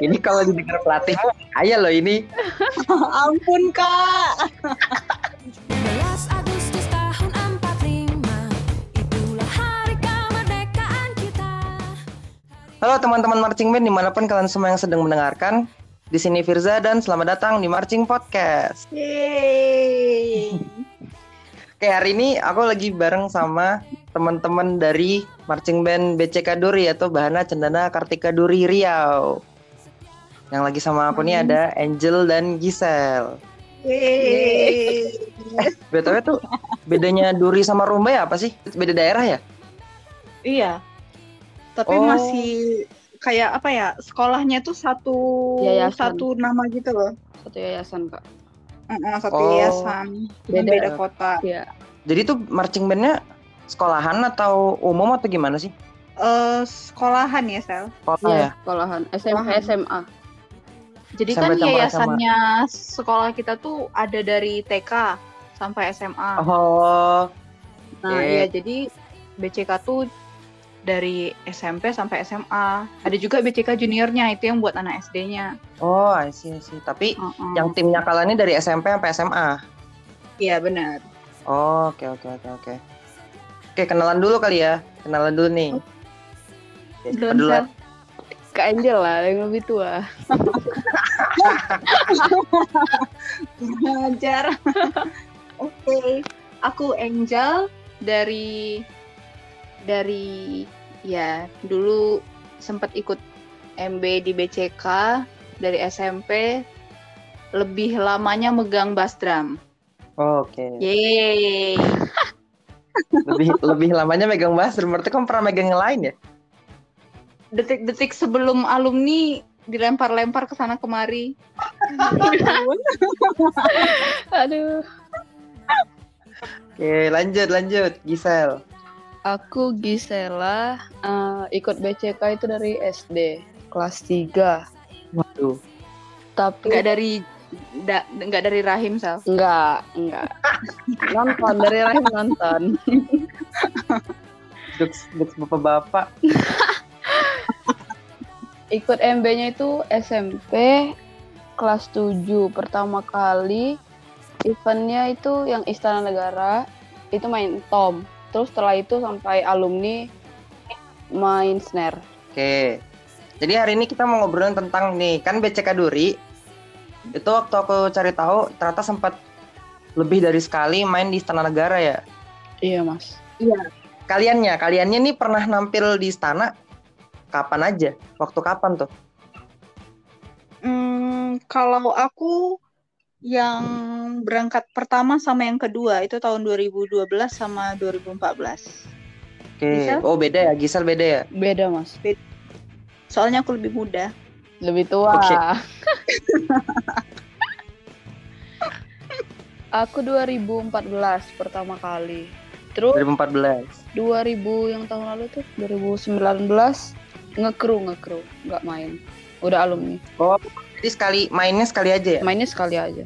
ini kalau didengar pelatihmu, ayo loh ini. Ampun kak. 11 Agustus tahun 45 Itulah hari kemerdekaan kita Halo teman-teman marching band di mana pun kalian semua yang sedang mendengarkan. Di sini Firza dan selamat datang di Marching Podcast. Yeay. Oke hari ini aku lagi bareng sama teman-teman dari marching band BCK Duri atau Bahana Cendana Kartika Duri Riau. Yang lagi sama aku nih ada Angel dan Gisel. Yeay. BTW tuh bedanya Duri sama Rumba ya apa sih? Beda daerah ya? Iya. Tapi Oh. masih kayak apa ya? Sekolahnya tuh satu Yayasan. satu nama gitu loh. satu yayasan kak Heeh, satu Oh. yayasan. Beda. beda kota. ya Jadi tuh marching bandnya sekolahan atau umum atau gimana sih? Eh sekolahan ya, Sel. Sekolah Iya, ya? sekolahan SMP Sekolahan. SMA Jadi Sampai kan yayasannya sekolah kita tuh ada dari TK sampai SMA. Oh, Nah, iya jadi BCK tuh dari SMP sampai SMA. Ada juga BCK juniornya itu yang buat anak SD-nya. oh, I see, I see. Tapi Heeh. yang timnya kalian ini dari SMP sampai SMA. Iya benar. Oh, oke, oke, oke, oke. Oke, kenalan dulu kali ya. Kenalan dulu nih. Belum? Kak Angel lah yang lebih tua Ngajar. Oke, aku Angel dari dari ya dulu sempat ikut MB di BCK dari SMP. Lebih lamanya megang bass drum. Oh, Oke. Yeay. Lebih lebih lamanya megang bass drum. Berarti kamu pernah megang yang lain ya? Detik-detik sebelum alumni dilempar-lempar ke sana kemari. aduh Oke, lanjut, lanjut. Gisel. aku Gisela eh, ikut BCK itu dari SD kelas 3 Waduh. tapi Enggak dari da- nggak dari rahim, Sal. enggak enggak nonton dari Rahim nonton Duks, duks bapak-bapak. ikut MB-nya itu SMP kelas 7 pertama kali eventnya itu yang Istana Negara itu main tom terus setelah itu sampai alumni main snare Oke. Jadi hari ini kita mau ngobrolin tentang nih, kan BCK Duri. Itu waktu aku cari tahu ternyata sempat lebih dari sekali main di Istana Negara ya. iya mas Kaliannya, kaliannya nih pernah nampil di istana kapan aja? Waktu kapan tuh? Hmm, kalau aku yang berangkat pertama sama yang kedua itu tahun 2012 sama 2014. Oke. Gisel? Oh, beda ya, Gisel beda ya. beda mas Soalnya aku lebih muda. lebih tua Oke. aku 2014 pertama kali terus 2014. 2000 yang tahun lalu tuh 2019 ngekru ngekru nggak main udah alumni Oh, jadi sekali mainnya sekali aja ya. mainnya sekali aja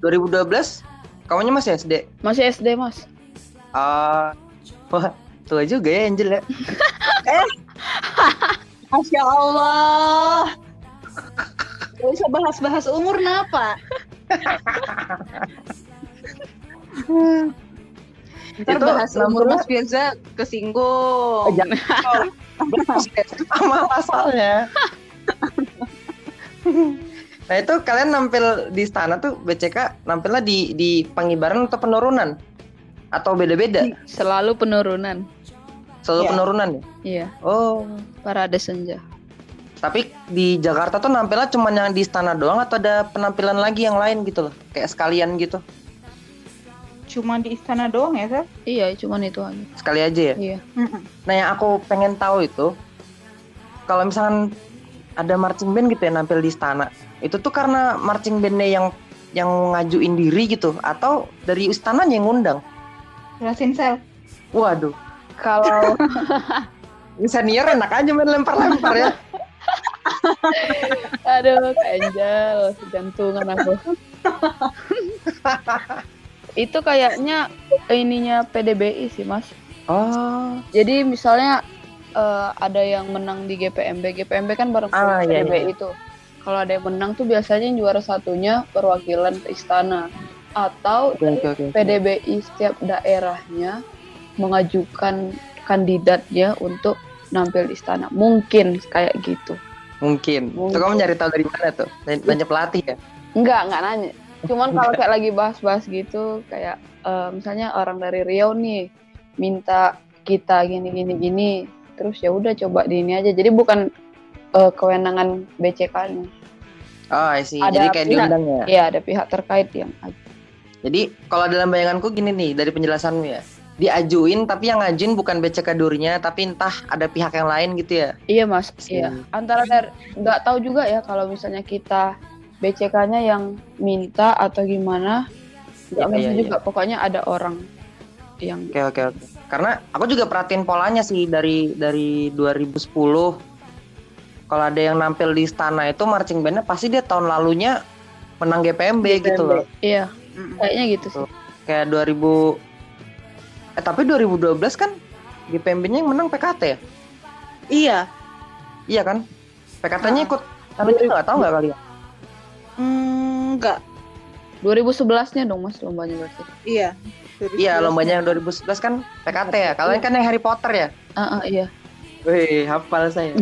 2012 kamunya masih SD. masih SD mas Ah, wah, tua juga ya Angel ya. Masya Allah. Gak usah bahas-bahas umur kenapa? Ntar Itu bahas umur Mas Firza kesinggung. Oh, jangan. Sama asalnya. nah itu kalian nampil di istana tuh BCK nampilnya di di pengibaran atau penurunan? Atau beda-beda? Selalu penurunan. Selalu Iya. penurunan ya? Iya. Oh. Parade senja. Tapi di Jakarta tuh nampilnya cuma yang di istana doang atau ada penampilan lagi yang lain gitu loh? Kayak sekalian gitu Cuma di istana doang ya, Sel? iya cuman itu aja sekali aja ya iya Nah yang aku pengen tahu itu kalau misalkan ada marching band gitu ya nampil di istana, itu tuh karena marching bandnya yang yang ngajuin diri gitu atau dari istananya yang ngundang? Jelasin, Sel. Waduh, kalau senior enak aja main lempar-lempar ya. aduh Angel jantungan aku itu kayaknya ininya PDBI sih mas Oh, jadi misalnya eh, ada yang menang di GPMB. GPMB kan bareng Ah, iya, PDB iya. itu. Kalau ada yang menang tuh biasanya yang juara satunya perwakilan ke istana atau Oke oke oke. PDBI setiap daerahnya mengajukan kandidatnya untuk nampil di istana. Mungkin kayak gitu. Mungkin. Mungkin. Tuh kamu nyari tahu dari mana tuh? Nanya pelatih ya? Enggak, enggak nanya. Cuman kalau kayak lagi bahas-bahas gitu, kayak eh, misalnya orang dari Riau nih minta kita gini gini gini, terus ya udah coba di ini aja. Jadi bukan eh, kewenangan BCK-nya. Oh, I see. Ada Jadi kayak pihak- diundang ya. Iya, ada pihak terkait yang Jadi kalau dalam bayanganku gini nih dari penjelasanmu ya. Diajuin tapi yang ngajuin bukan BCK Durinya tapi entah ada pihak yang lain gitu ya. Iya mas, iya. Antara dari nggak tahu juga ya kalau misalnya kita BCK-nya yang minta atau gimana, nggak Iya, ngerti iya, juga. Pokoknya ada orang yang Oke oke oke. Karena aku juga perhatiin polanya sih dari dari 2010 kalau ada yang nampil di istana itu marching bandnya pasti dia tahun lalunya menang GPMB, gitu GPMB. loh. iya kayaknya gitu sih. Kayak 2000 Eh tapi 2012 kan GPMB-nya yang menang PKT ya? Iya. Iya kan? PKT-nya Ah. ikut anu juga nggak tahu nggak kali ya? Mm, enggak. 2011-nya dong mas lombanya berarti. Iya. Iya, lombanya yang 2011 kan PKT ya. Kalian kan yang Harry Potter ya? Ah, ah, iya. Wih, hafal saya.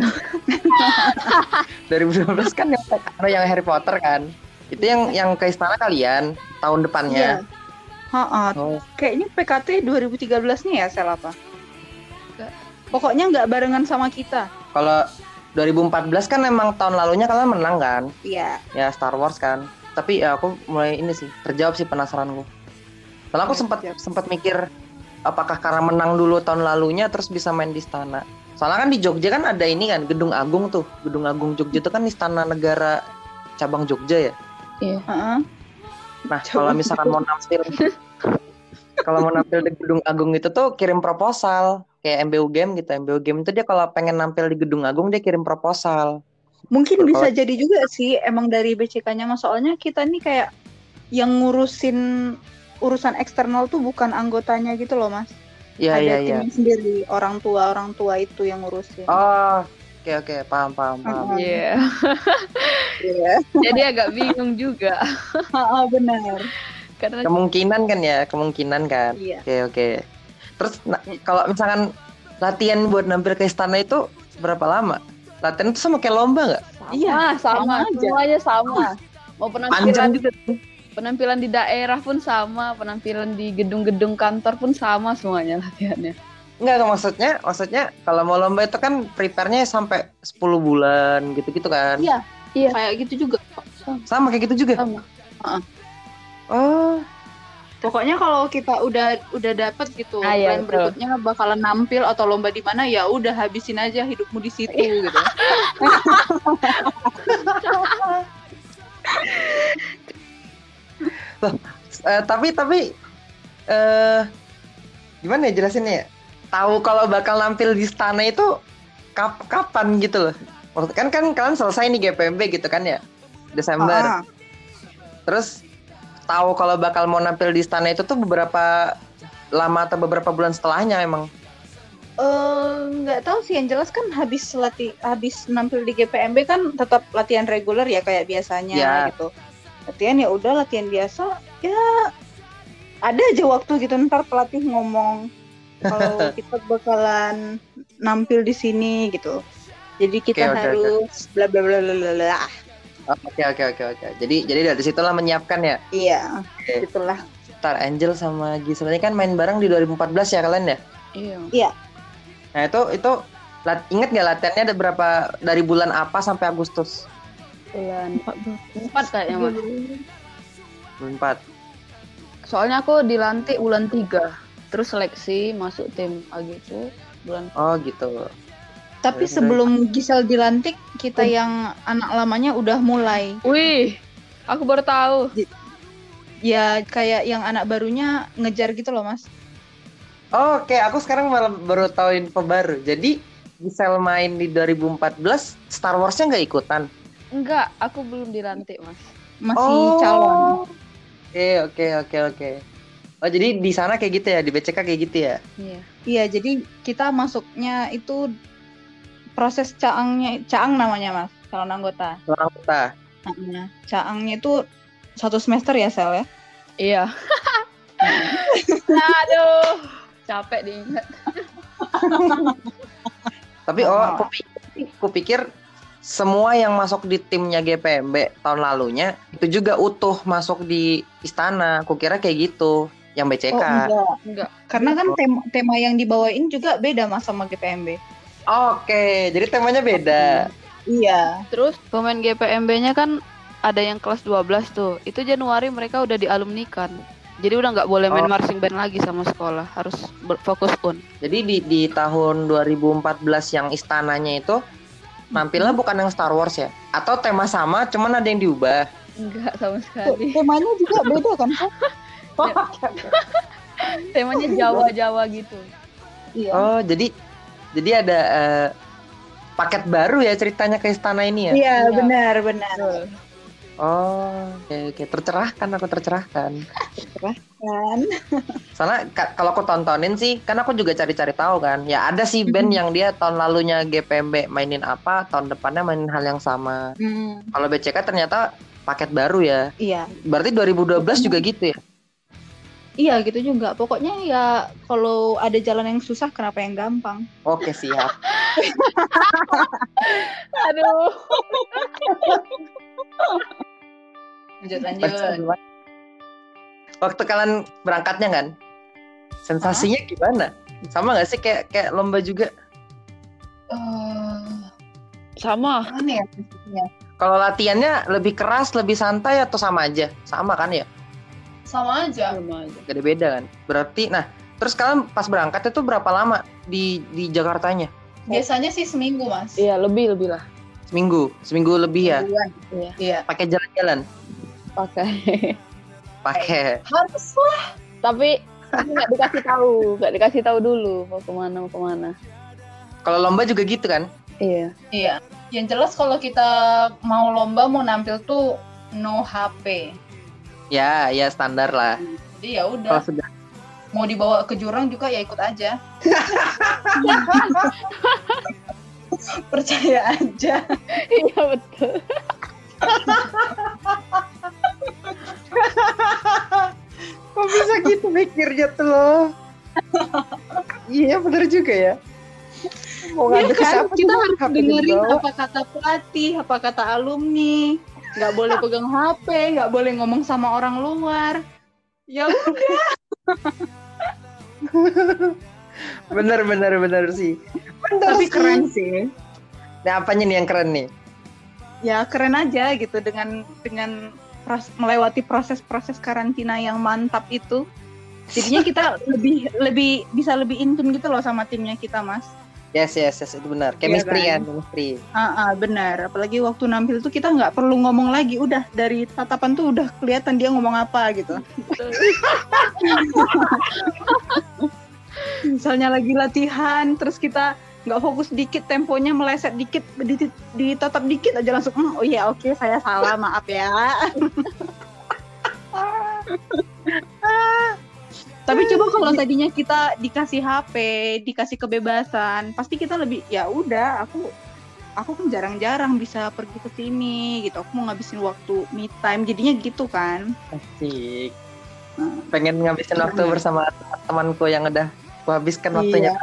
2012 kan yang PKT yang Harry Potter kan. Itu yang yang ke istana kalian tahun Iya. depannya. Ha-ha. Oh, Kayaknya PKT 2013 nih ya sel apa? Enggak. Pokoknya nggak barengan sama kita. kalau 2014 kan emang tahun lalunya kalian menang kan? Iya. Ya Star Wars kan. Tapi ya aku mulai ini sih terjawab sih penasaranku. Soalnya aku sempat sempat mikir apakah karena menang dulu tahun lalunya terus bisa main di istana. Soalnya kan di Jogja kan ada ini kan Gedung Agung tuh. Gedung Agung Jogja itu kan istana negara cabang Jogja ya. Heeh. Nah, kalau misalkan mau nampil kalau mau nampil di Gedung Agung itu tuh kirim proposal kayak MBU Game gitu. MBU Game itu dia kalau pengen nampil di Gedung Agung dia kirim proposal. Mungkin bisa jadi juga sih emang dari BCK-nya mas soalnya kita nih kayak yang ngurusin urusan eksternal tuh bukan anggotanya gitu loh mas. Iya Ada iya iya. sendiri orang tua orang tua itu yang ngurusin. Oh, oke oke, paham paham paham. Hmm. Iya. Iya. Jadi agak bingung juga Ha-ha, benar. Karena Kemungkinan kan ya, kemungkinan kan. Iya. Oke oke. Terus nah, kalau misalkan latihan buat nampil ke istana itu berapa lama? Latihan itu sama kayak lomba nggak? Iya, Ah, sama sama, aja. semuanya sama. Mau penampilan juga. penampilan di daerah pun sama, penampilan di gedung-gedung kantor pun sama semuanya latihannya. Enggak, maksudnya, maksudnya kalau mau lomba itu kan prepare-nya sampai 10 bulan gitu-gitu kan. Iya. Iya. Kayak gitu juga. Sama kayak gitu juga. Sama. Oh, Pokoknya kalau kita udah udah dapet gitu Ah, iya, plan betul. berikutnya bakalan nampil atau lomba di mana ya udah habisin aja hidupmu di situ Iya. gitu. eh, tapi tapi eh gimana ya jelasinnya ya? Tahu kalau bakal nampil di istana itu kap kapan gitu loh. Kan kan kalian selesai nih GPMB gitu kan ya? Desember. Ah, Terus tahu kalau bakal mau nampil di istana itu tuh beberapa lama atau beberapa bulan setelahnya emang. eh, nggak tahu sih yang jelas kan habis lati habis nampil di GPMB kan tetap latihan reguler ya kayak biasanya Ya. gitu. Latihan ya udah latihan biasa ya ada aja waktu gitu ntar pelatih ngomong kalau kita bakalan nampil di sini gitu. Jadi kita oke. harus bla bla bla bla bla, bla. Oke oke oke oke. Jadi jadi dari situlah menyiapkan ya. Iya, Oke. itulah. Star Angel sama Gisel ini kan main bareng di 2014 ya kalian ya. Iya. Nah itu itu lat, inget nggak latihannya ada berapa dari bulan apa sampai Agustus? Bulan empat kayaknya mas. Bulan 4. Soalnya aku dilantik bulan 3 terus seleksi masuk tim A gitu bulan Oh gitu. Tapi Baik, sebelum Gisel dilantik, kita yang anak lamanya udah mulai. Wih, aku baru tahu. Ya kayak yang anak barunya ngejar gitu loh, Mas. Oh, Oke, aku sekarang malah baru tahu info baru. Jadi Gisel main di 2014, Star Wars-nya nggak ikutan. Enggak, aku belum dilantik mas. Masih Oh. calon. Oke oke oke oke. Oh jadi di sana kayak gitu ya, di BCK kayak gitu ya? Iya. Iya, jadi kita masuknya itu proses caangnya caang namanya mas calon anggota Orang kita. Nah, caangnya itu satu semester ya sel ya Iya. Aduh, capek diingat. Tapi oh, aku pikir, aku pikir semua yang masuk di timnya GPMB tahun lalunya itu juga utuh masuk di istana. Aku kira kayak gitu, yang BCK. oh enggak Enggak. karena kan tema, tema yang dibawain juga beda mas sama GPMB Oke, jadi temanya beda. iya Terus pemain GPMB-nya kan ada yang kelas 12 tuh. Itu Januari mereka udah dialumnikan. Jadi udah nggak boleh main Oh. marching band lagi sama sekolah, harus fokus un. Jadi di di tahun 2014 yang istananya itu nampilnya bukan yang Star Wars ya? Atau tema sama, cuman ada yang diubah. Enggak sama Tuh, sekali. temanya juga beda kan? Temanya Jawa-Jawa gitu. iya Oh, jadi jadi ada eh, paket baru ya ceritanya ke istana ini ya? iya Iya. benar benar Oh, oke, oke. tercerahkan aku tercerahkan. kan Soalnya ka- kalau aku tontonin sih, kan aku juga cari-cari tahu kan. Ya ada sih band yang dia tahun lalunya GPMB mainin apa, tahun depannya mainin hal yang sama. Hmm, Kalau BCK ternyata paket baru ya. iya Berarti 2012 juga gitu ya? Iya gitu juga pokoknya ya kalau ada jalan yang susah kenapa yang gampang Oke siap. Aduh. lanjut lanjut Waktu kalian berangkatnya kan, sensasinya gimana? Sama nggak sih kayak kayak lomba juga? Eh, Sama. mana ya? Kalau latihannya lebih keras, lebih santai atau sama aja? Sama kan ya? Sama aja Sama aja. Gak ada beda kan? Berarti, nah, terus kalian pas berangkat itu berapa lama di di Jakartanya? biasanya sih seminggu mas Iya, lebih lebih lah. Seminggu, seminggu lebih ya? Iya. iya Pakai jalan-jalan? Pakai. Pakai. harus Tapi tapi nggak dikasih tahu, nggak dikasih tahu dulu mau ke mana mau ke mana. Kalau lomba juga gitu kan? Iya. Iya, yang jelas kalau kita mau lomba mau nampil tuh no HP. Ya, ya standar lah. Jadi ya Kalau udah, sudah mau dibawa ke jurang juga ya ikut aja. Percaya aja. Iya betul. Kok bisa gitu mikirnya tuh lo? iya bener juga ya. Mau ngadu ke kan? Kita harus dengerin apa kata pelatih, apa kata alumni. Nggak boleh pegang HP, nggak boleh ngomong sama orang luar. Ya udah. Bener bener bener sih. Bener Tapi sih. keren sih. Nah apanya nih yang keren nih? Ya keren aja gitu dengan dengan pros- melewati proses-proses karantina yang mantap itu. Jadinya kita lebih lebih bisa lebih intun gitu loh sama timnya kita, Mas. Yes yes yes itu benar. Chemistry kan? kan, chemistry. Ah, ah, benar. Apalagi waktu nampil tuh kita nggak perlu ngomong lagi, udah dari tatapan tuh udah kelihatan dia ngomong apa gitu. Misalnya lagi latihan, terus kita nggak fokus dikit, temponya meleset dikit, di, ditatap dikit aja langsung, "Hmm, oh iya oke saya salah, maaf ya. Tapi coba kalau tadinya kita dikasih HP, dikasih kebebasan, pasti kita lebih ya udah aku aku kan jarang-jarang bisa pergi ke sini gitu. Aku mau ngabisin waktu me time jadinya gitu kan. Asik. Hmm. Pengen ngabisin waktu bersama temanku yang udah kuhabiskan waktunya.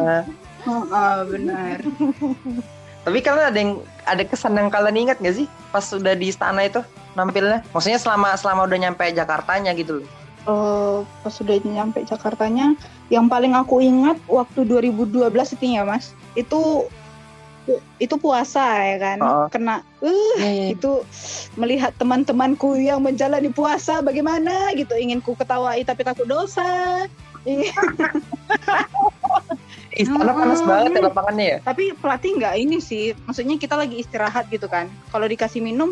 Iya. Heeh, benar. Tapi kalian ada yang ada kesan yang kalian ingat gak sih pas udah di istana itu nampilnya? Maksudnya selama selama udah nyampe Jakartanya gitu loh. Eh, pas sudah nyampe Jakartanya, yang paling aku ingat waktu 2012 itu ya mas, itu itu puasa ya kan, Oh. kena uh Iya, iya. itu melihat teman-temanku yang menjalani puasa bagaimana gitu. Ingin ku ketawai tapi takut dosa. Istana panas banget ya lapangannya ya. tapi pelatih nggak ini sih. Maksudnya kita lagi istirahat gitu kan. Kalau dikasih minum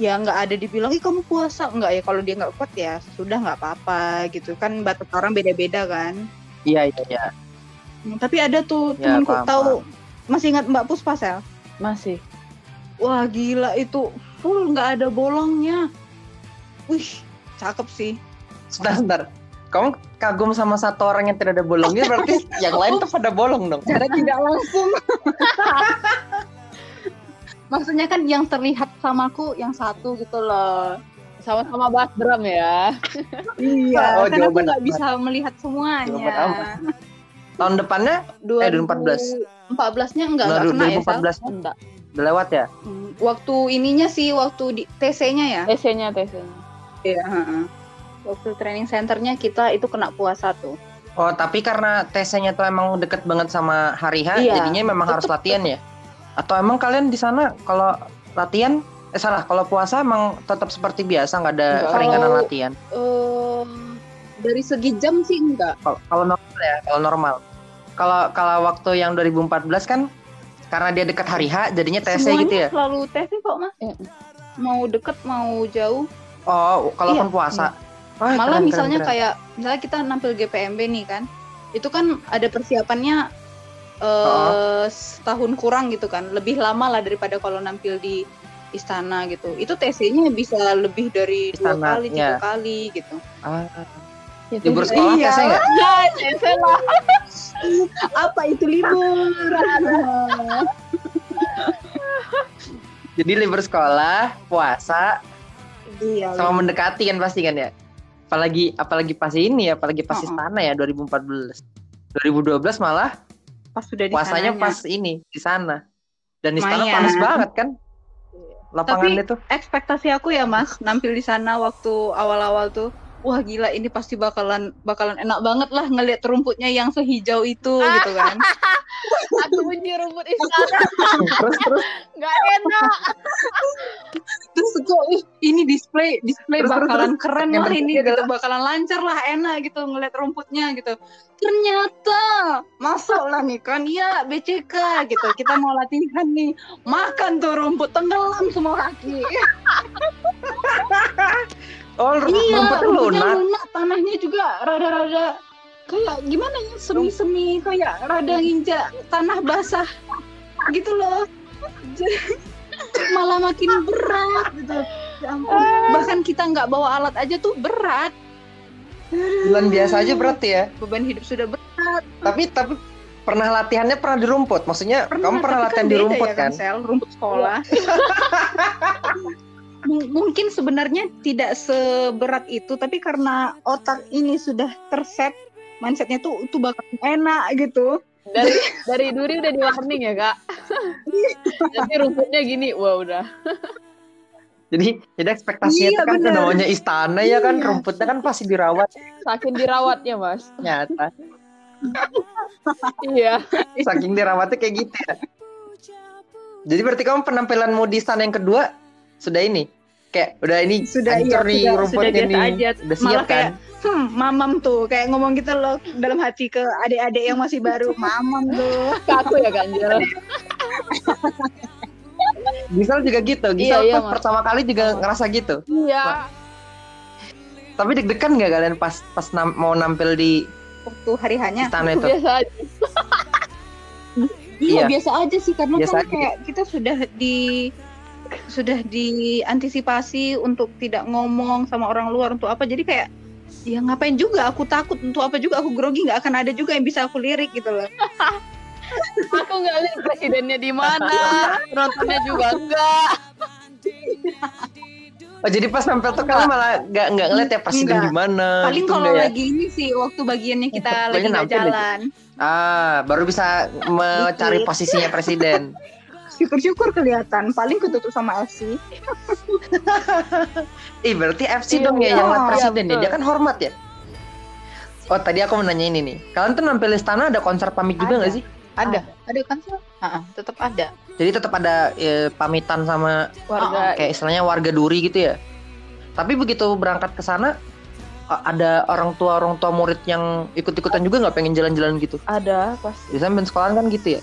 ya nggak ada dibilang ih kamu puasa nggak ya kalau dia nggak kuat ya sudah nggak apa-apa gitu kan batas orang beda-beda kan Iya iya iya. Hmm, tapi ada tuh Ya, temanku paham, tahu masih ingat Mbak Puspa sel Masih. wah gila itu full nggak ada bolongnya wih cakep sih Sebentar, sebentar. Kamu kagum sama satu orang yang tidak ada bolongnya berarti yang lain tuh pada bolong dong. Cara tidak langsung. Maksudnya kan yang terlihat samaku yang satu gitu loh. Sama-sama bass drum ya. Iya, Oh, kan aku nggak bisa melihat semuanya. Tahun depannya Eh, 2014. 14-nya enggak, enggak kena ya, Sal? 2014 Enggak. udah lewat ya? Hmm, Waktu ininya sih, waktu di TC-nya ya? TC-nya, TC-nya. Iya, heeh. Waktu training centernya kita itu kena puasa tuh. Oh, tapi karena TC-nya tuh emang deket banget sama hari H, Iya. jadinya memang harus Tetep, latihan ya? Atau emang kalian di sana kalau latihan eh salah, kalau puasa emang tetap seperti biasa nggak ada Enggak. keringanan Kalau- latihan. Em, dari segi jam sih enggak. Kalau kalau normal ya, kalau normal. Kalau kalau waktu yang 2014 kan karena dia dekat hari H, jadinya TC Semuanya gitu ya? selalu TC kok, Mas. Iya. Mau deket, mau jauh. Oh, kalaupun Iya. puasa. Wah, Malah keren, misalnya keren, keren. kayak misalnya kita nampil GPMB nih kan. Itu kan ada persiapannya eh Oh. setahun kurang gitu kan. Lebih lama lah daripada kalau nampil di istana gitu. Itu TC-nya bisa lebih dari dua Istana, kali, tiga iya. kali gitu. Ah, Ya, libur sekolah Iya. TC nggak? TC lah. Apa itu libur? Jadi libur sekolah, puasa, iya. sama mendekati kan pasti kan ya apalagi apalagi pas ini ya apalagi pas Mm-mm. istana ya 2014 2012 malah pas sudah di puasanya sananya. pas ini di sana. Dan istana Lumayan. panas banget kan? Lapangannya tuh ekspektasi aku ya mas nampil di sana waktu awal-awal tuh wah gila ini pasti bakalan bakalan enak banget lah ngelihat rumputnya yang sehijau itu gitu kan. Aku benci rumput istana. terus terus. Nggak enak. terus kok ih, ini display display Terus, terus, bakalan keren Yang lah ini gitu. bakalan lancar lah enak gitu ngeliat rumputnya gitu. Ternyata masuk lah nih kan? Ya BCK gitu. Kita mau latihan nih. Makan tuh rumput tenggelam semua kaki oh iya rumputnya lunak. lunak tanahnya juga rada-rada kayak gimana ya semi-semi kayak rada nginjak tanah basah gitu loh. Malah makin berat gitu. Ya ampun. bahkan kita nggak bawa alat aja tuh berat. Bulan biasa aja berarti ya. Beban hidup sudah berat. Tapi tapi pernah latihannya pernah di rumput? Maksudnya kamu pernah tapi latihan di beda rumput ya kan? Sel? rumput sekolah mungkin sebenarnya tidak seberat itu tapi karena otak ini sudah terset mindsetnya tuh itu bakal enak gitu Dari dari duri udah di warning ya kak. Tapi rumputnya gini, wah udah. jadi jadi ekspektasinya Iya, kan bener. namanya istana ya kan Iya. rumputnya kan pasti dirawat Saking dirawatnya mas. nyata Iya. saking dirawatnya kayak gitu ya jadi berarti kamu penampilanmu di istana yang kedua sudah ini. Kayak udah ini Sudah, iya, nih sudah- rumputnya sudah biasa nih. aja. udah siap Malah kan? kayak, hmm, mamam tuh. Kayak ngomong gitu loh dalam hati ke adik-adik yang masih baru. Mamam tuh. Kaku ya ganjel. Gisel juga gitu. Gisel Iya, iya, pas pertama kali juga ngerasa gitu. Iya. tapi deg-degan nggak kalian pas pas nam- mau nampil di waktu hari hanya istana itu? Biasa aja. iya. Iya. biasa aja sih. Karena Biasa kan aja. kayak kita sudah di sudah diantisipasi untuk tidak ngomong sama orang luar untuk apa jadi kayak ya ngapain juga aku takut untuk apa juga aku grogi nggak akan ada juga yang bisa aku lirik gitu loh Aku nggak lihat presidennya di mana, penontonnya juga enggak. oh jadi pas nampil tuh kalian malah nggak nggak ngeliat ya presiden di mana paling gitu kalau ya? lagi ini sih waktu bagiannya kita Pokoknya lagi nggak jalan ah baru bisa mencari Dikit. posisinya presiden syukur-syukur kelihatan paling ketutup sama FC Ih berarti FC Iya, dong ya iya. yang Iya, presiden ya betul. dia kan hormat ya Oh tadi aku mau nanya ini nih Kalian tuh nampil istana ada konser pamit juga nggak sih? ada ada kan sih tetap ada Jadi tetap ada eh, pamitan sama Warga kayak istilahnya warga duri gitu ya. Tapi begitu berangkat ke sana ada orang tua orang tua murid yang ikut-ikutan juga nggak pengen jalan-jalan gitu. ada pasti. Biasanya main sekolahan kan gitu ya.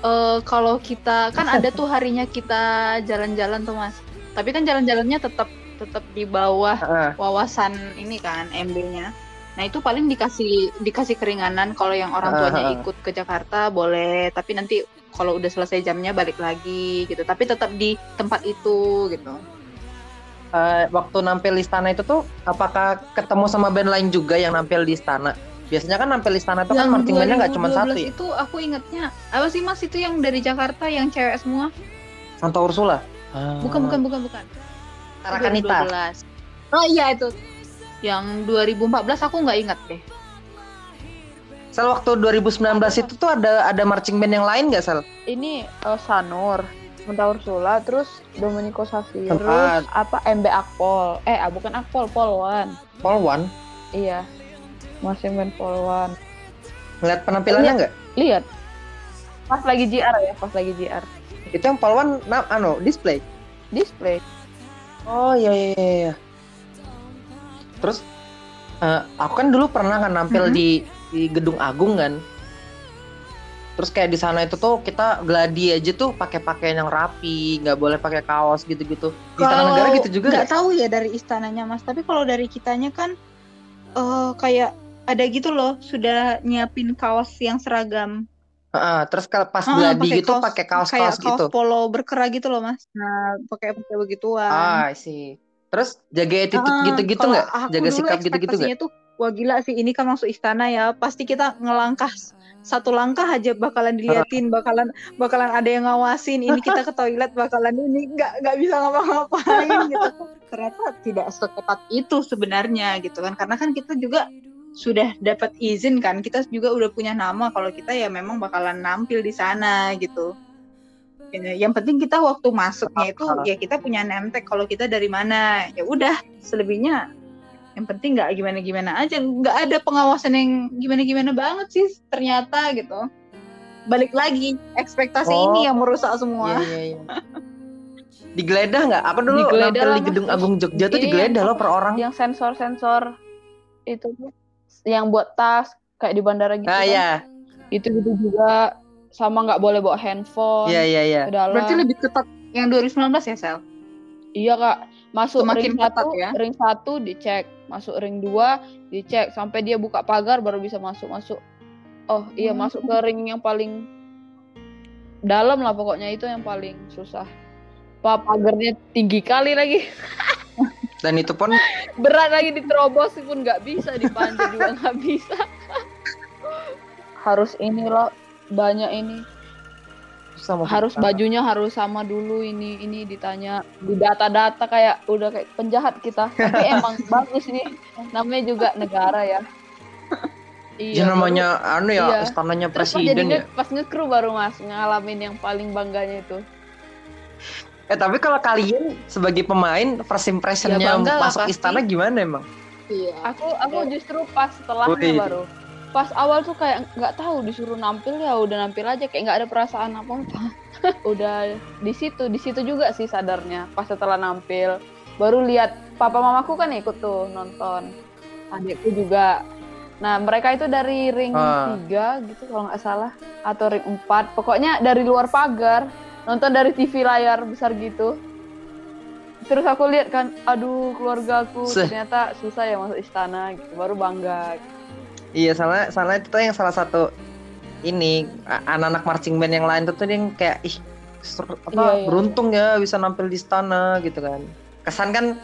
Eh kalau kita kan ada tuh harinya kita jalan-jalan tuh mas. Tapi kan jalan-jalannya tetap tetap di bawah wawasan ini kan MB-nya nah itu paling dikasih dikasih keringanan kalau yang orang tuanya ikut ke Jakarta boleh. Tapi nanti kalau udah selesai jamnya balik lagi gitu. Tapi tetap di tempat itu gitu. Eh, waktu nampil di istana itu tuh apakah ketemu sama band lain juga yang nampil di istana? Biasanya kan nampil di istana tuh kan marching bandnya nggak cuma satu ya. itu aku ingetnya apa sih mas itu yang dari Jakarta yang cewek semua Santa Ursula. bukan bukan bukan bukan Tarakanita. 2012. oh iya itu yang 2014 aku nggak ingat deh Sel waktu 2019 itu tuh ada ada marching band yang lain nggak Sel? Ini eh, Sanur, Santa Ursula, terus Domenico Tempat. apa MB Akpol. Eh, ah, bukan Akpol, Polwan. Polwan. Iya. Masih main Polwan. Ngeliat penampilannya nggak? Lihat. Pas lagi JR ya, pas lagi JR. Itu yang Polwan na anu display. Display. Oh iya iya iya. iya. Terus eh, aku kan dulu pernah kan nampil Mhm. di di Gedung Agung kan. Terus kayak di sana itu tuh kita gladi aja tuh pakai pakaian yang rapi, nggak boleh pakai kaos gitu-gitu. Di Istana Negara gitu juga nggak tahu ya dari istananya mas tapi kalau dari kitanya kan eh kayak ada gitu loh sudah nyiapin kaos yang seragam Heeh, terus kalau pas gladi pakai gitu kaos- pakai kayak kaos-kaos gitu. kaos polo berkerah gitu loh mas nah pakai pakai begituan Ah, sih. Terus jaga attitude Ah, gitu-gitu nggak? Jaga sikap gitu-gitu nggak? tuh wah gila sih ini kan masuk istana ya pasti kita ngelangkah satu langkah aja bakalan diliatin bakalan bakalan ada yang ngawasin ini kita ke toilet bakalan ini nggak nggak bisa ngapa-ngapain gitu ternyata tidak seketat itu sebenarnya gitu kan karena kan kita juga sudah dapat izin kan kita juga udah punya nama kalau kita ya memang bakalan nampil di sana gitu Ya, yang penting kita waktu masuknya itu ya kita punya name tag kalau kita dari mana ya udah selebihnya yang penting nggak gimana gimana aja nggak ada pengawasan yang gimana gimana banget sih ternyata gitu balik lagi ekspektasi Oh. ini yang merusak semua Iya, iya, iya. Digeledah nggak? Aku dulu Digeledah di. Gedung Agung Jogja tuh Iya. digeledah loh per orang. Yang sensor-sensor itu tuh yang buat tas kayak di bandara gitu Ah kan. ya, Itu gitu juga sama nggak boleh bawa handphone iya iya iya. berarti lebih ketat yang 2019 ya Sel Iya kak, masuk Semakin ring ketat satu, ya. ring satu dicek, masuk ring dua dicek sampai dia buka pagar baru bisa masuk masuk. Oh iya Hmm. masuk ke ring yang paling dalam lah pokoknya itu yang paling susah. Pak pagarnya tinggi kali lagi, Dan itu pun berat lagi diterobos pun nggak bisa dipanjat juga nggak bisa. Harus ini loh banyak ini susah mau harus kita. bajunya harus sama dulu ini ini ditanya di data-data kayak udah kayak penjahat kita tapi emang bagus nih namanya juga negara ya Ya, namanya anu ya Iya. istananya terus pas presiden jadi ya. pas ngekru baru mas ngalamin yang paling bangganya itu Eh tapi kalau kalian sebagai pemain first impressionnya Ya, lah masuk pasti. istana gimana emang? iya. Aku aku justru pas setelahnya Wih. baru. Pas awal tuh kayak nggak tahu disuruh nampil ya udah nampil aja. Kayak nggak ada perasaan apa apa udah di situ di situ juga sih sadarnya pas setelah nampil. Baru lihat papa mamaku kan ikut tuh nonton. Adikku juga. Nah mereka itu dari ring tiga gitu kalau nggak salah. Atau ring empat. Pokoknya dari luar pagar nonton dari TV layar besar gitu terus aku lihat kan aduh keluargaku Seh. ternyata susah ya masuk istana gitu baru bangga Iya salah salah itu yang salah satu ini anak-anak marching band yang lain tuh tuh yang kayak ih apa Iya, iya, beruntung ya bisa nampil di istana gitu kan. Kesan kan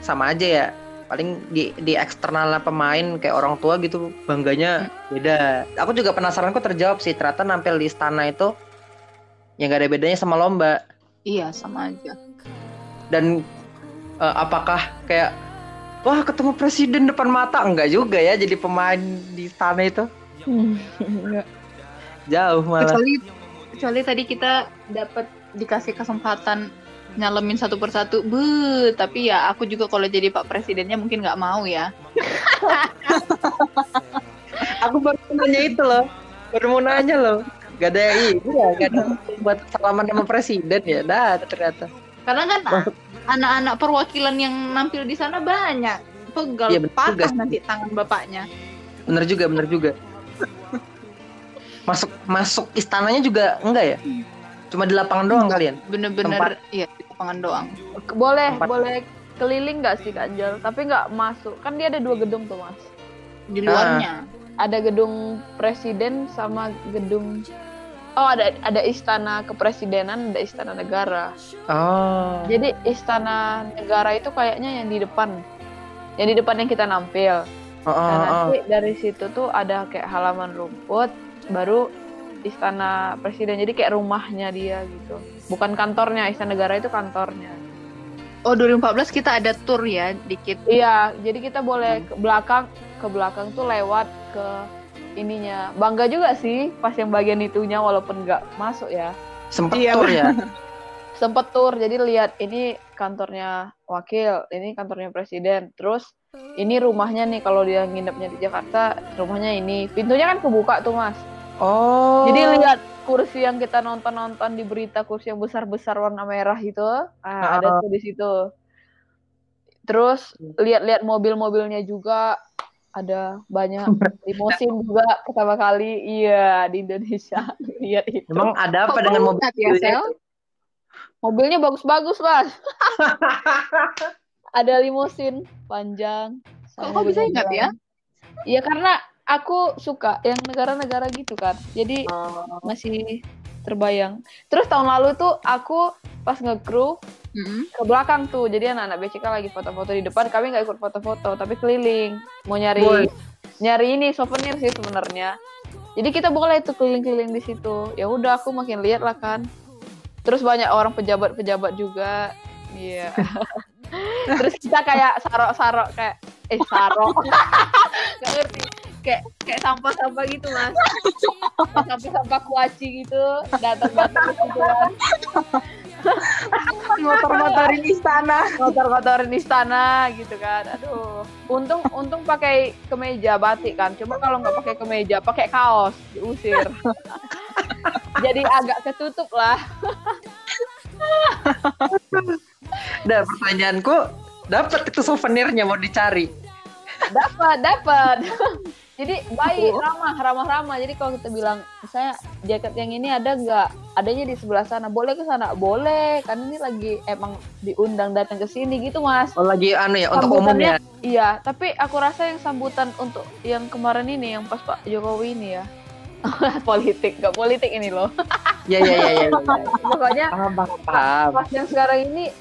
sama aja ya. Paling di di eksternalnya pemain kayak orang tua gitu bangganya beda. Aku juga penasaran kok terjawab sih ternyata nampil di istana itu ya nggak ada bedanya sama lomba. iya sama aja. Dan eh, apakah kayak wah ketemu presiden depan mata? Enggak juga ya jadi pemain di istana itu. Enggak. jauh malah. Kecuali kecuali tadi kita dapat dikasih kesempatan nyalemin satu persatu. Bu tapi ya aku juga kalau jadi pak presidennya mungkin nggak mau ya. Aku baru nanya itu loh. Baru mau nanya loh gak ada iya gak ada buat salaman sama presiden ya dah ternyata. Karena kan anak-anak perwakilan yang nampil di sana banyak. Pegal Iya, betul patah juga. nanti tangan bapaknya. Bener juga bener juga. Masuk masuk istananya juga enggak ya? Cuma di lapangan doang kalian? Bener-bener iya di lapangan doang. Boleh Tempat. boleh keliling nggak sih Kak tapi nggak masuk. Kan dia ada dua gedung tuh mas. Di luarnya. Ada gedung presiden sama gedung Oh ada ada istana kepresidenan, ada istana negara. Oh. Jadi istana negara itu kayaknya yang di depan, yang di depan yang kita nampil. Oh, oh, Nah, oh. nanti dari situ tuh ada kayak halaman rumput, baru istana presiden. Jadi kayak rumahnya dia gitu. Bukan kantornya, istana negara itu kantornya. Oh 2014 kita ada tour ya dikit. Iya, jadi kita boleh ke belakang, ke belakang tuh lewat ke ininya. Bangga juga sih pas yang bagian itunya walaupun nggak masuk ya. Sempet Iya, tur ya. Sempet tur, jadi lihat ini kantornya wakil, ini kantornya presiden. Terus ini rumahnya nih kalau dia nginepnya di Jakarta, rumahnya ini. Pintunya kan kebuka tuh mas. Oh. Jadi lihat kursi yang kita nonton-nonton di berita kursi yang besar-besar warna merah itu, ah, ada tuh di situ. Terus lihat-lihat mobil-mobilnya juga ada banyak limosin juga pertama kali iya di Indonesia lihat itu. Emang ada apa dengan mobil? ya, Sel? Mobilnya bagus-bagus mas. ada limosin panjang. Kok kok bisa ingat ya? Iya karena aku suka yang negara-negara gitu kan. Jadi Oh. masih terbayang. Terus tahun lalu tuh aku pas nge-crew Mm-mm. ke belakang tuh. Jadi anak-anak BCK lagi foto-foto di depan, kami nggak ikut foto-foto, tapi keliling. Mau nyari Boy. nyari ini souvenir sih sebenarnya. Jadi kita boleh tuh keliling-keliling di situ. Ya udah aku makin lihat lah kan. Terus banyak orang pejabat-pejabat juga. Iya. Terus kita kayak sarok-sarok kayak eh sarok. Gak ngerti. Kayak kayak sampah-sampah gitu, Mas. Sampah-sampah kuaci gitu, datang-datang gitu kan. Motor-motorin istana. kotor-kotorin istana gitu kan aduh untung untung pakai kemeja batik kan coba kalau nggak pakai kemeja pakai kaos diusir jadi agak ketutup lah Nah, pertanyaanku dapat itu souvenirnya mau dicari. dapat dapat jadi baik ramah ramah ramah jadi kalau kita bilang saya jaket yang ini ada nggak adanya di sebelah sana boleh ke sana boleh kan ini lagi emang diundang datang ke sini gitu mas Oh, lagi anu ya untuk umum Sambutannya- ya. Iya, tapi aku rasa yang sambutan untuk yang kemarin ini, yang pas Pak Jokowi ini ya. politik, nggak politik ini loh. Iya iya iya iya. Pokoknya Paham paham. paham. pas yang sekarang ini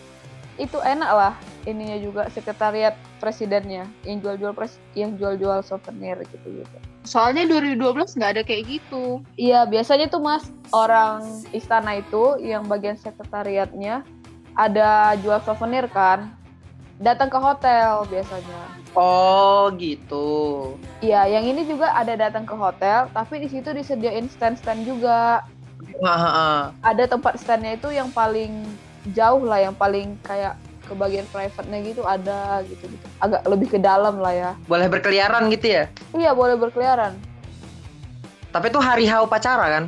itu enak lah ininya juga sekretariat presidennya yang jual-jual pres yang jual-jual souvenir gitu gitu. Soalnya 2012 nggak ada kayak gitu. Iya, biasanya tuh Mas orang istana itu yang bagian sekretariatnya ada jual souvenir kan. Datang ke hotel biasanya. Oh, gitu. Iya, yang ini juga ada datang ke hotel, tapi di situ disediain stand-stand juga. Wah, heeh. Ada tempat standnya itu yang paling jauh lah, yang paling kayak ke bagian private-nya gitu ada gitu gitu. Agak lebih ke dalam lah ya. Boleh berkeliaran gitu ya. Iya, boleh berkeliaran. Tapi itu hari H upacara kan?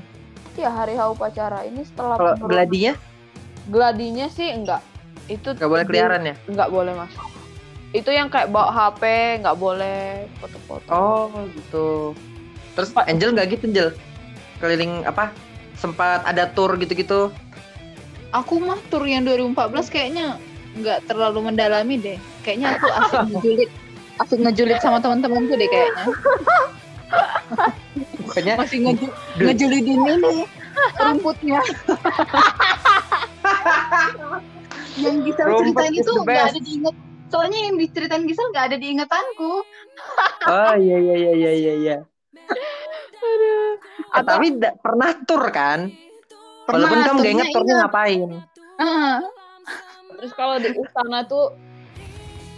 Iya, hari H upacara. Ini setelah Kalau gladinya gladinya sih enggak. Itu nggak boleh keliaran ya? Enggak boleh masuk. Itu yang kayak bawa HP nggak boleh foto-foto. Oh, gitu. Terus Angel nggak gitu, Angel? Keliling apa? Sempat ada tour gitu-gitu. Aku mah tour yang 2014 kayaknya nggak terlalu mendalami deh. Kayaknya aku asik ngejulit, asik ngejulit sama teman-temanku deh kayaknya. Pokoknya Masih ngeju ngejulidin ini rumputnya. yang Gisel Rumput ceritain itu nggak ada diingat. Soalnya yang diceritain Gisel nggak ada diingatanku. Oh iya iya iya iya iya. Atau- tapi pernah tour kan? Pernah, Walaupun kamu nggak ingat turnya ngapain. Ah, Terus kalau di istana tuh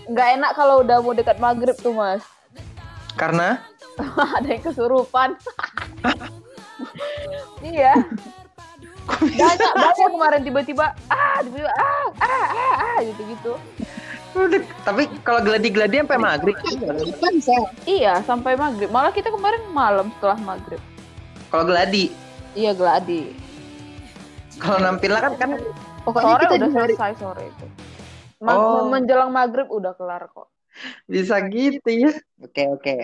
nggak enak kalau udah mau dekat maghrib tuh mas. Karena Ada yang kesurupan. iya. Banyak banyak kemarin tiba-tiba ah tiba-tiba ah ah ah, ah gitu gitu. Udah, tapi kalau gladi-gladi sampai maghrib. Sel? Iya sampai maghrib. Malah kita kemarin malam setelah maghrib. Kalau gladi, Iya gladi. Kalau nampilnya kan kan Pokoknya Sore kita udah dari selesai sore itu. Ma- Oh. Menjelang maghrib udah kelar kok. bisa gitu ya. Oke oke.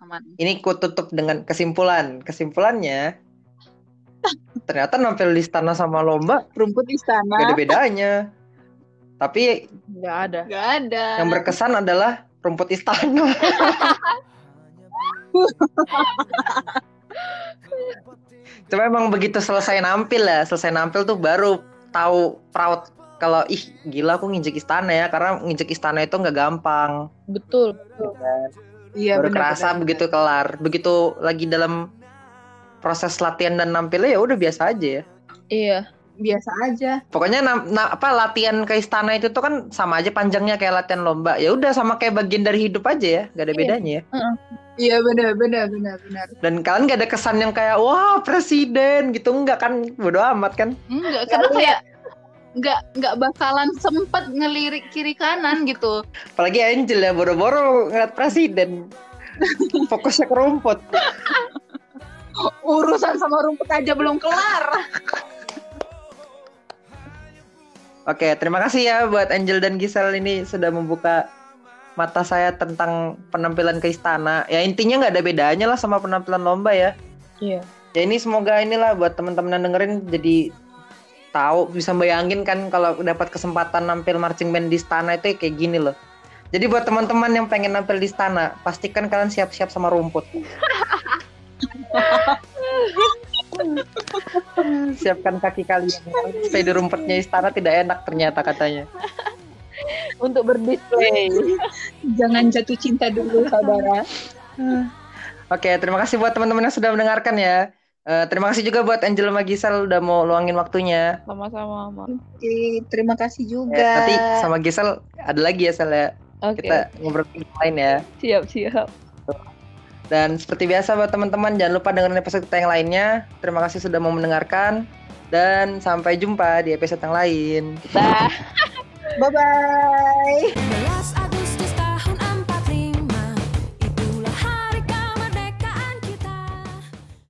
aman. Ini ku tutup dengan kesimpulan. Kesimpulannya ternyata nampil di istana sama lomba Rumput gak istana ada bedanya. Tapi Nggak ada. nggak ada. yang berkesan adalah rumput istana. Cuma emang begitu selesai nampil ya, selesai nampil tuh baru tahu proud kalau ih gila aku nginjek istana ya karena nginjek istana itu nggak gampang. Betul. Iya baru benar, kerasa benar. begitu kelar. Begitu lagi dalam proses latihan dan nampilnya ya udah biasa aja ya. Iya. Biasa aja. Pokoknya na- na- apa latihan ke istana itu tuh kan sama aja panjangnya kayak latihan lomba. Ya udah sama kayak bagian dari hidup aja ya, gak ada Iya. bedanya ya. Iya benar benar benar benar. Dan kalian gak ada kesan yang kayak wah presiden gitu enggak kan? Bodo amat kan? Enggak, karena kayak nggak nggak bakalan sempet ngelirik kiri kanan gitu. Apalagi Angel ya boro-boro ngeliat presiden. Fokusnya ke rumput. Urusan sama rumput aja belum kelar. Oke, terima kasih ya buat Angel dan Gisel ini sudah membuka mata saya tentang penampilan ke istana. Ya intinya nggak ada bedanya lah sama penampilan lomba ya. Iya. Ya ini semoga inilah buat teman-teman yang dengerin jadi tahu bisa bayangin kan kalau dapat kesempatan nampil marching band di istana itu kayak gini loh. Jadi buat teman-teman yang pengen nampil di istana, pastikan kalian siap-siap sama rumput. Siapkan kaki kalian. Di rumputnya istana tidak enak ternyata katanya. Untuk berdisplay. Jangan jatuh cinta dulu saudara. Oke, terima kasih buat teman-teman yang sudah mendengarkan ya. Eh, terima kasih juga buat Angel sama Gisel udah mau luangin waktunya. Sama-sama. Oke, terima kasih Eh, juga. nanti sama Gisel ada lagi ya Sel ya. Oke. Kita ngobrol yang lain ya. Siap, siap. Dan seperti biasa buat teman-teman jangan lupa dengerin episode kita yang lainnya. Terima kasih sudah mau mendengarkan dan sampai jumpa di episode yang lain. Bye bye. Last